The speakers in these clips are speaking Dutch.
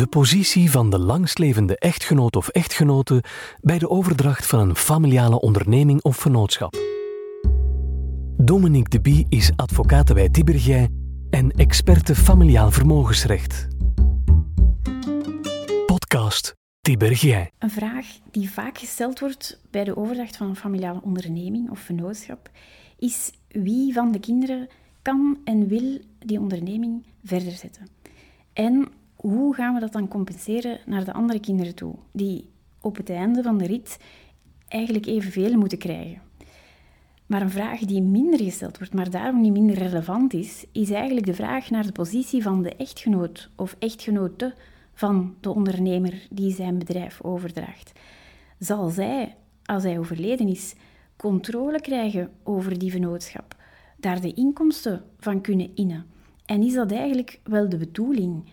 De positie van de langstlevende echtgenoot of echtgenote bij de overdracht van een familiale onderneming of vennootschap. Dominique de is advocaat bij Tibergij en experte familiaal vermogensrecht. Podcast Tibergij. Een vraag die vaak gesteld wordt bij de overdracht van een familiale onderneming of vennootschap is wie van de kinderen kan en wil die onderneming verder zetten. En hoe gaan we dat dan compenseren naar de andere kinderen toe, die op het einde van de rit eigenlijk evenveel moeten krijgen? Maar een vraag die minder gesteld wordt, maar daarom niet minder relevant is, is eigenlijk de vraag naar de positie van de echtgenoot of echtgenote van de ondernemer die zijn bedrijf overdraagt. Zal zij, als hij overleden is, controle krijgen over die vennootschap, daar de inkomsten van kunnen innen? En is dat eigenlijk wel de bedoeling?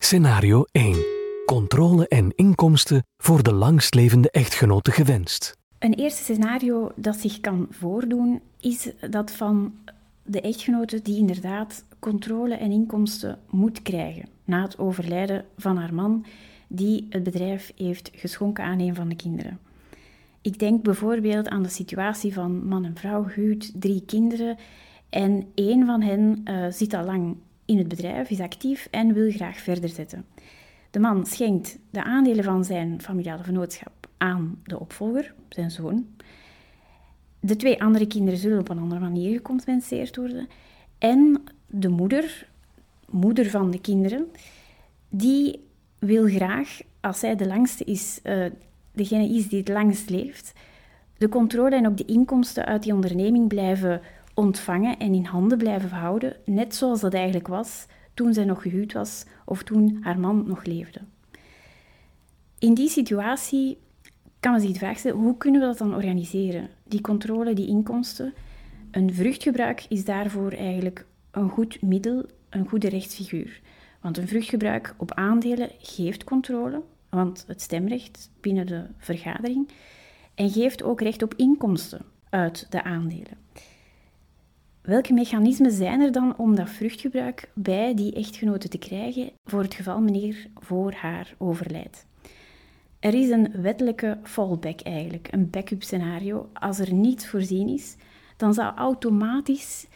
Scenario 1. Controle en inkomsten voor de langstlevende echtgenote gewenst. Een eerste scenario dat zich kan voordoen is dat van de echtgenote die inderdaad controle en inkomsten moet krijgen na het overlijden van haar man die het bedrijf heeft geschonken aan een van de kinderen. Ik denk bijvoorbeeld aan de situatie van man en vrouw, gehuwd, drie kinderen en één van hen uh, zit al lang in het bedrijf, is actief en wil graag verder zetten. De man schenkt de aandelen van zijn familiale vennootschap aan de opvolger, zijn zoon. De twee andere kinderen zullen op een andere manier gecompenseerd worden. En de moeder, moeder van de kinderen, die wil graag, als zij de langste is, uh, degene is die het langst leeft, de controle en ook de inkomsten uit die onderneming blijven ontvangen en in handen blijven houden, net zoals dat eigenlijk was toen zij nog gehuwd was of toen haar man nog leefde. In die situatie kan men zich de vraag stellen, hoe kunnen we dat dan organiseren? Die controle, die inkomsten. Een vruchtgebruik is daarvoor eigenlijk een goed middel, een goede rechtsfiguur. Want een vruchtgebruik op aandelen geeft controle, want het stemrecht binnen de vergadering, en geeft ook recht op inkomsten uit de aandelen. Welke mechanismen zijn er dan om dat vruchtgebruik bij die echtgenote te krijgen voor het geval meneer voor haar overlijdt? Er is een wettelijke fallback eigenlijk, een backup scenario. Als er niets voorzien is, dan zou automatisch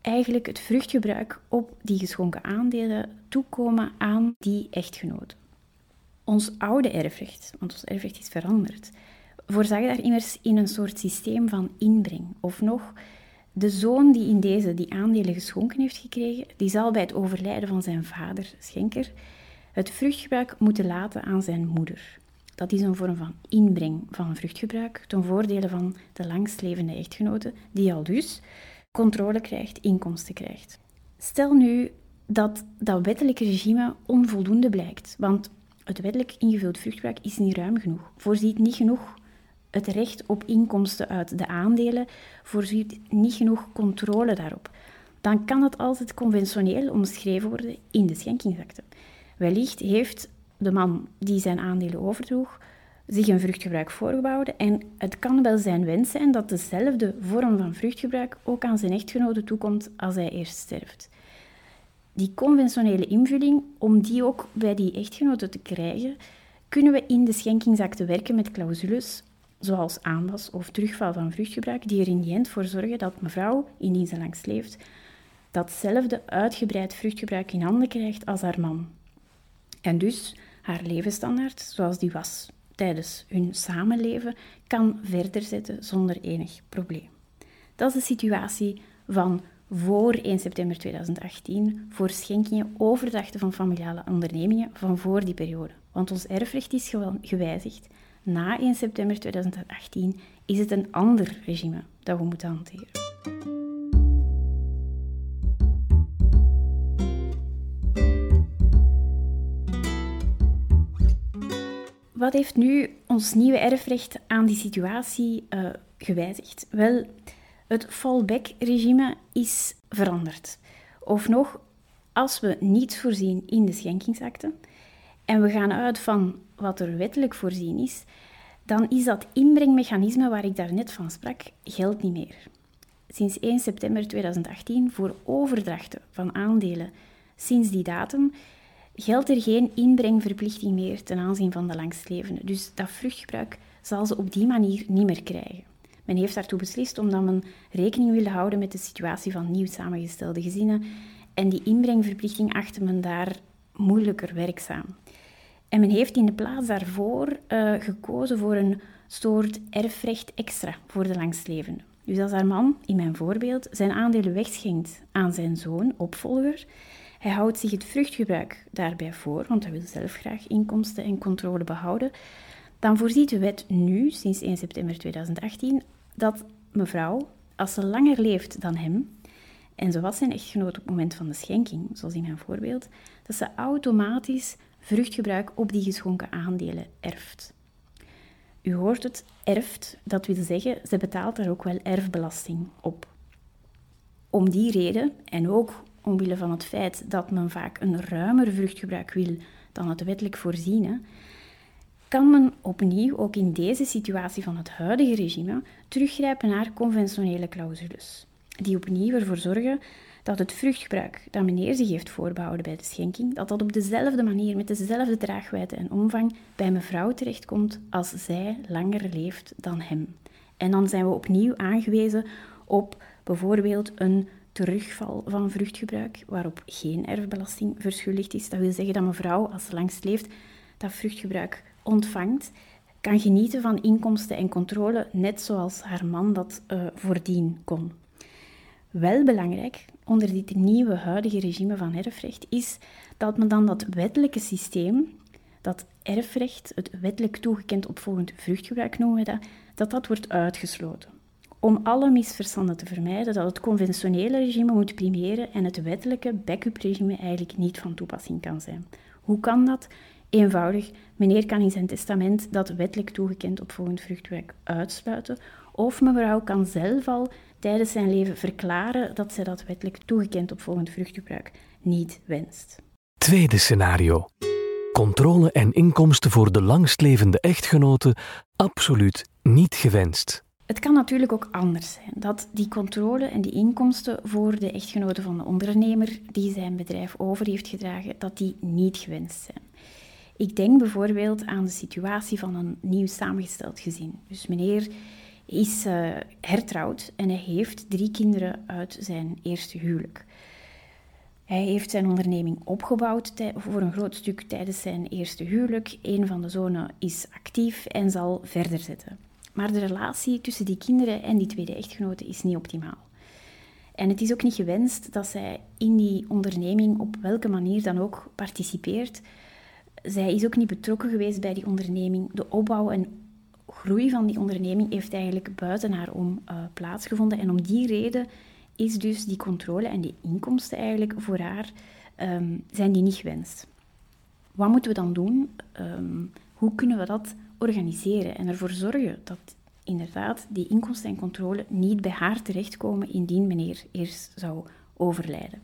eigenlijk het vruchtgebruik op die geschonken aandelen toekomen aan die echtgenote. Ons oude erfrecht, want ons erfrecht is veranderd, voorzag daar immers in een soort systeem van inbreng, of nog de zoon die in deze die aandelen geschonken heeft gekregen, die zal bij het overlijden van zijn vader, schenker, het vruchtgebruik moeten laten aan zijn moeder. Dat is een vorm van inbreng van vruchtgebruik ten voordele van de langstlevende echtgenote, die al dus controle krijgt, inkomsten krijgt. Stel nu dat dat wettelijke regime onvoldoende blijkt, want het wettelijk ingevuld vruchtgebruik is niet ruim genoeg, voorziet niet genoeg het recht op inkomsten uit de aandelen voorziet niet genoeg controle daarop. Dan kan het altijd conventioneel omschreven worden in de schenkingsakte. Wellicht heeft de man die zijn aandelen overdroeg zich een vruchtgebruik voorgebouwd en het kan wel zijn wens zijn dat dezelfde vorm van vruchtgebruik ook aan zijn echtgenote toekomt als hij eerst sterft. Die conventionele invulling, om die ook bij die echtgenote te krijgen, kunnen we in de schenkingsakte werken met clausules zoals aanwas of terugval van vruchtgebruik, die er in die end voor zorgen dat mevrouw, indien ze langs leeft, datzelfde uitgebreid vruchtgebruik in handen krijgt als haar man. En dus haar levensstandaard, zoals die was tijdens hun samenleven, kan verder zetten zonder enig probleem. Dat is de situatie van voor 1 september 2018 voor schenkingen overdrachten van familiale ondernemingen van voor die periode. Want ons erfrecht is gewijzigd na 1 september 2018 is het een ander regime dat we moeten hanteren. Wat heeft nu ons nieuwe erfrecht aan die situatie uh, gewijzigd? Wel, het fallback-regime is veranderd. Of nog, als we niets voorzien in de schenkingsakte en we gaan uit van wat er wettelijk voorzien is, dan is dat inbrengmechanisme waar ik daarnet van sprak, geldt niet meer. Sinds 1 september 2018 voor overdrachten van aandelen sinds die datum geldt er geen inbrengverplichting meer ten aanzien van de langstlevende. Dus dat vruchtgebruik zal ze op die manier niet meer krijgen. Men heeft daartoe beslist omdat men rekening wilde houden met de situatie van nieuw samengestelde gezinnen en die inbrengverplichting achtte men daar moeilijker werkzaam. En men heeft in de plaats daarvoor uh, gekozen voor een soort erfrecht extra voor de langstlevende. Dus als haar man, in mijn voorbeeld, zijn aandelen wegschenkt aan zijn zoon, opvolger, hij houdt zich het vruchtgebruik daarbij voor, want hij wil zelf graag inkomsten en controle behouden, dan voorziet de wet nu, sinds 1 september 2018, dat mevrouw, als ze langer leeft dan hem, en ze was zijn echtgenoot op het moment van de schenking, zoals in mijn voorbeeld, dat ze automatisch vruchtgebruik op die geschonken aandelen erft. U hoort het, erft, dat wil zeggen, ze betaalt daar ook wel erfbelasting op. Om die reden, en ook omwille van het feit dat men vaak een ruimer vruchtgebruik wil dan het wettelijk voorziene, kan men opnieuw, ook in deze situatie van het huidige regime, teruggrijpen naar conventionele clausules, die opnieuw ervoor zorgen dat het vruchtgebruik dat meneer zich heeft voorbehouden bij de schenking, dat dat op dezelfde manier, met dezelfde draagwijdte en omvang bij mevrouw terechtkomt als zij langer leeft dan hem. En dan zijn we opnieuw aangewezen op bijvoorbeeld een terugval van vruchtgebruik, waarop geen erfbelasting verschuldigd is. Dat wil zeggen dat mevrouw, als ze langst leeft, dat vruchtgebruik ontvangt, kan genieten van inkomsten en controle, net zoals haar man dat uh, voordien kon. Wel belangrijk onder dit nieuwe huidige regime van erfrecht is dat men dan dat wettelijke systeem, dat erfrecht, het wettelijk toegekend opvolgend vruchtgebruik noemen we dat, dat dat wordt uitgesloten. Om alle misverstanden te vermijden dat het conventionele regime moet primeren en het wettelijke backup regime eigenlijk niet van toepassing kan zijn. Hoe kan dat? Eenvoudig, meneer kan in zijn testament dat wettelijk toegekend opvolgend vruchtgebruik uitsluiten, of mevrouw kan zelf al tijdens zijn leven verklaren dat zij dat wettelijk toegekend opvolgend vruchtgebruik niet wenst. Tweede scenario. Controle en inkomsten voor de langstlevende echtgenoten absoluut niet gewenst. Het kan natuurlijk ook anders zijn, dat die controle en die inkomsten voor de echtgenoten van de ondernemer die zijn bedrijf over heeft gedragen, dat die niet gewenst zijn. Ik denk bijvoorbeeld aan de situatie van een nieuw samengesteld gezin. Dus meneer is uh, hertrouwd en hij heeft drie kinderen uit zijn eerste huwelijk. Hij heeft zijn onderneming opgebouwd voor een groot stuk tijdens zijn eerste huwelijk. Een van de zonen is actief en zal verder zetten. Maar de relatie tussen die kinderen en die tweede echtgenote is niet optimaal. En het is ook niet gewenst dat zij in die onderneming op welke manier dan ook participeert. Zij is ook niet betrokken geweest bij die onderneming. De opbouw en groei van die onderneming heeft eigenlijk buiten haar om uh, plaatsgevonden. En om die reden is dus die controle en die inkomsten eigenlijk voor haar, um, zijn die niet gewenst. Wat moeten we dan doen? Um, hoe kunnen we dat organiseren en ervoor zorgen dat inderdaad die inkomsten en controle niet bij haar terechtkomen indien meneer eerst zou overlijden?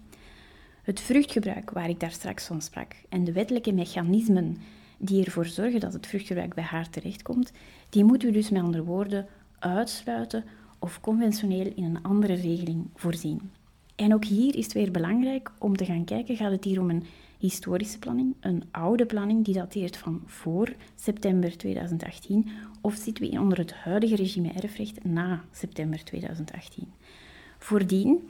Het vruchtgebruik waar ik daar straks van sprak en de wettelijke mechanismen die ervoor zorgen dat het vruchtgebruik bij haar terechtkomt, die moeten we dus met andere woorden uitsluiten of conventioneel in een andere regeling voorzien. En ook hier is het weer belangrijk om te gaan kijken, gaat het hier om een historische planning, een oude planning die dateert van voor september 2018, of zitten we onder het huidige regime erfrecht na september 2018? Voordien,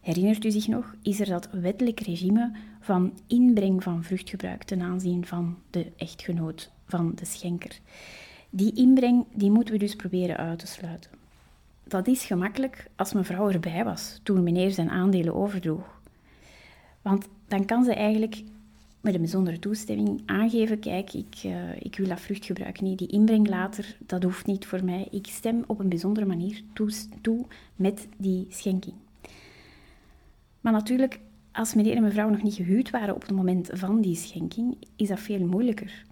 herinnert u zich nog, is er dat wettelijk regime van inbreng van vruchtgebruik ten aanzien van de echtgenoot van de schenker. Die inbreng die moeten we dus proberen uit te sluiten. Dat is gemakkelijk als mevrouw erbij was toen meneer zijn aandelen overdroeg. Want dan kan ze eigenlijk met een bijzondere toestemming aangeven: kijk, ik, uh, ik wil dat vruchtgebruik niet. Die inbreng later, dat hoeft niet voor mij. Ik stem op een bijzondere manier toe, toe met die schenking. Maar natuurlijk, als meneer en mevrouw nog niet gehuwd waren op het moment van die schenking, is dat veel moeilijker.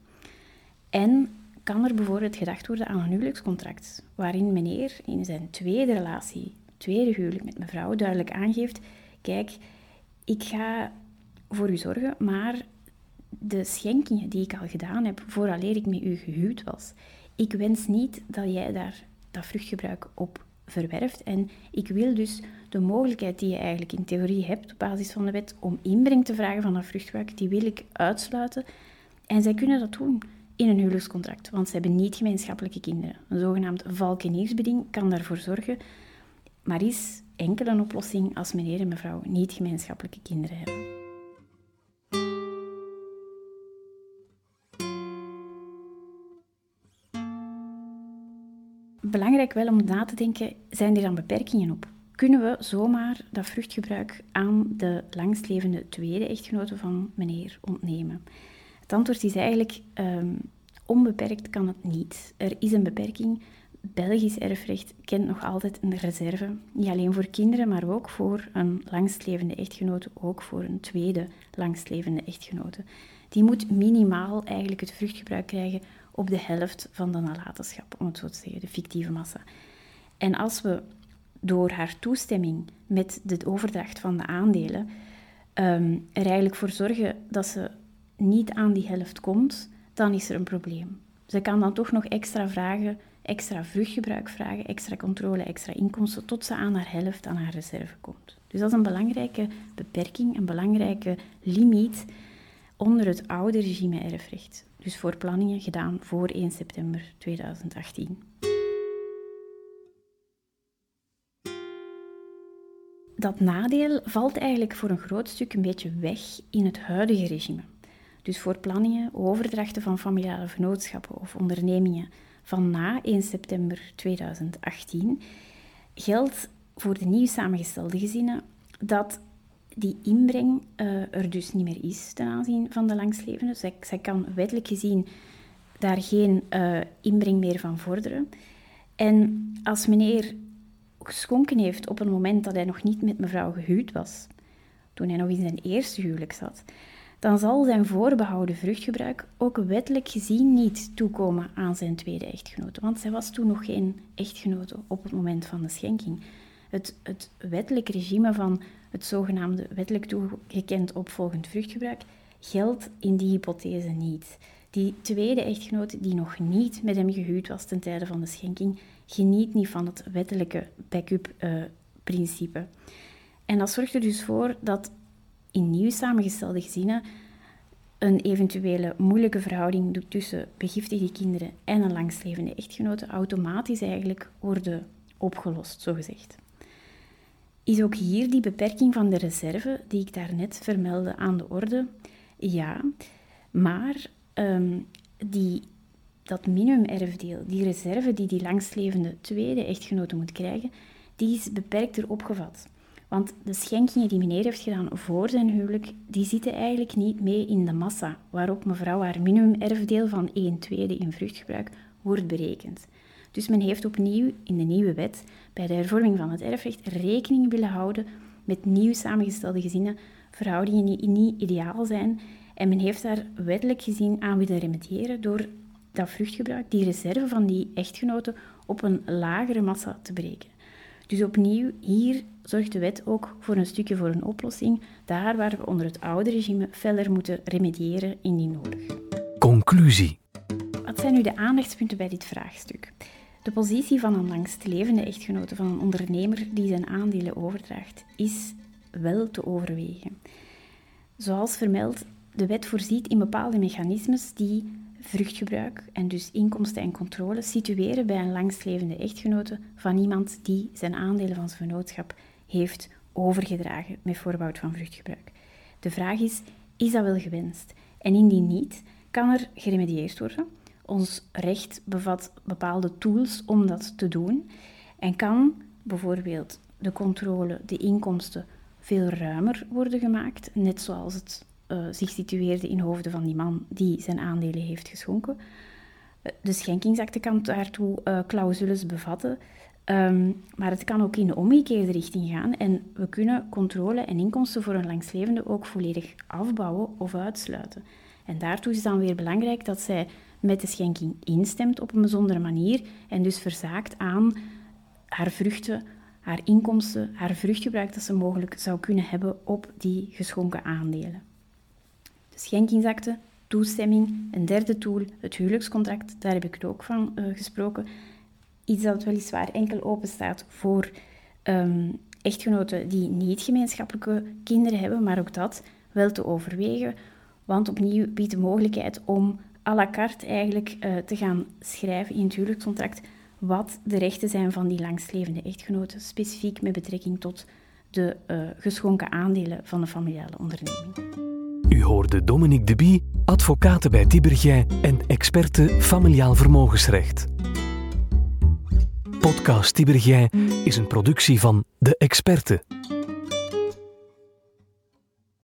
En kan er bijvoorbeeld gedacht worden aan een huwelijkscontract, waarin meneer in zijn tweede relatie, tweede huwelijk met mevrouw, duidelijk aangeeft: kijk, ik ga voor u zorgen, maar de schenkingen die ik al gedaan heb vooraleer ik met u gehuwd was, ik wens niet dat jij daar dat vruchtgebruik op verwerft en ik wil dus de mogelijkheid die je eigenlijk in theorie hebt op basis van de wet om inbreng te vragen van dat vruchtgebruik, die wil ik uitsluiten. En zij kunnen dat doen in een huwelijkscontract, want ze hebben niet gemeenschappelijke kinderen. Een zogenaamd valkeniersbeding kan daarvoor zorgen, maar is enkel een oplossing als meneer en mevrouw niet gemeenschappelijke kinderen hebben. Belangrijk wel om na te denken, zijn er dan beperkingen op? Kunnen we zomaar dat vruchtgebruik aan de langstlevende tweede echtgenote van meneer ontnemen? Het antwoord is eigenlijk um, onbeperkt kan het niet. Er is een beperking. Belgisch erfrecht kent nog altijd een reserve, niet alleen voor kinderen, maar ook voor een langstlevende echtgenote, ook voor een tweede langstlevende echtgenote. Die moet minimaal eigenlijk het vruchtgebruik krijgen op de helft van de nalatenschap, om het zo te zeggen, de fictieve massa. En als we door haar toestemming met de overdracht van de aandelen um, er eigenlijk voor zorgen dat ze niet aan die helft komt, dan is er een probleem. Ze kan dan toch nog extra vragen, extra vruchtgebruik vragen, extra controle, extra inkomsten, tot ze aan haar helft aan haar reserve komt. Dus dat is een belangrijke beperking, een belangrijke limiet onder het oude regime erfrecht. Dus voor planningen gedaan voor 1 september 2018. Dat nadeel valt eigenlijk voor een groot stuk een beetje weg in het huidige regime. Dus voor planningen, overdrachten van familiale vennootschappen of ondernemingen van na 1 september 2018 geldt voor de nieuw samengestelde gezinnen dat die inbreng uh, er dus niet meer is ten aanzien van de langslevende. Zij, zij kan wettelijk gezien daar geen uh, inbreng meer van vorderen. En als meneer geschonken heeft op een moment dat hij nog niet met mevrouw gehuwd was, toen hij nog in zijn eerste huwelijk zat, dan zal zijn voorbehouden vruchtgebruik ook wettelijk gezien niet toekomen aan zijn tweede echtgenote, want zij was toen nog geen echtgenote op het moment van de schenking. Het, het wettelijk regime van het zogenaamde wettelijk toegekend opvolgend vruchtgebruik geldt in die hypothese niet. Die tweede echtgenoot die nog niet met hem gehuwd was ten tijde van de schenking, geniet niet van het wettelijke backup-principe. en dat zorgt er dus voor dat in nieuw samengestelde gezinnen een eventuele moeilijke verhouding tussen begiftigde kinderen en een langslevende echtgenote automatisch eigenlijk worden opgelost, zogezegd. Is ook hier die beperking van de reserve, die ik daarnet vermeldde, aan de orde? Ja, maar um, die, dat minimumerfdeel, die reserve die die langstlevende tweede echtgenote moet krijgen, die is beperkter opgevat. Want de schenkingen die meneer heeft gedaan voor zijn huwelijk, die zitten eigenlijk niet mee in de massa waarop mevrouw haar minimumerfdeel van 1 tweede in vruchtgebruik wordt berekend. Dus men heeft opnieuw in de nieuwe wet bij de hervorming van het erfrecht rekening willen houden met nieuw samengestelde gezinnen, verhoudingen die niet ideaal zijn. En men heeft daar wettelijk gezien aan willen remediëren door dat vruchtgebruik, die reserve van die echtgenoten, op een lagere massa te breken. Dus opnieuw, hier zorgt de wet ook voor een stukje voor een oplossing, daar waar we onder het oude regime feller moeten remediëren indien nodig. Conclusie. Wat zijn nu de aandachtspunten bij dit vraagstuk? De positie van een langstlevende echtgenote van een ondernemer die zijn aandelen overdraagt, is wel te overwegen. Zoals vermeld, de wet voorziet in bepaalde mechanismes die vruchtgebruik en dus inkomsten en controle situeren bij een langstlevende echtgenote van iemand die zijn aandelen van zijn vennootschap heeft overgedragen met voorbehoud van vruchtgebruik. De vraag is, is dat wel gewenst? En indien niet, kan er geremedieerd worden ons recht bevat bepaalde tools om dat te doen en kan bijvoorbeeld de controle, de inkomsten veel ruimer worden gemaakt, net zoals het uh, zich situeerde in hoofden van die man die zijn aandelen heeft geschonken. Eh, de schenkingsakte kan daartoe uh, clausules bevatten, um, maar het kan ook in de omgekeerde richting gaan en we kunnen controle en inkomsten voor een langslevende ook volledig afbouwen of uitsluiten. En daartoe is dan weer belangrijk dat zij met de schenking instemt op een bijzondere manier en dus verzaakt aan haar vruchten, haar inkomsten, haar vruchtgebruik dat ze mogelijk zou kunnen hebben op die geschonken aandelen. Schenkingsakte, toestemming, een derde tool, het huwelijkscontract, daar heb ik het ook van uh, gesproken. Iets dat weliswaar enkel openstaat voor um, echtgenoten die niet gemeenschappelijke kinderen hebben, maar ook dat wel te overwegen. Want opnieuw biedt de mogelijkheid om à la carte eigenlijk uh, te gaan schrijven in het huwelijkscontract wat de rechten zijn van die langstlevende echtgenoten, specifiek met betrekking tot de uh, geschonken aandelen van de familiale onderneming. U hoorde Dominique Deby, advocaat bij Tibergij en experte familiaal vermogensrecht. Podcast Tibergij is een productie van De Experte.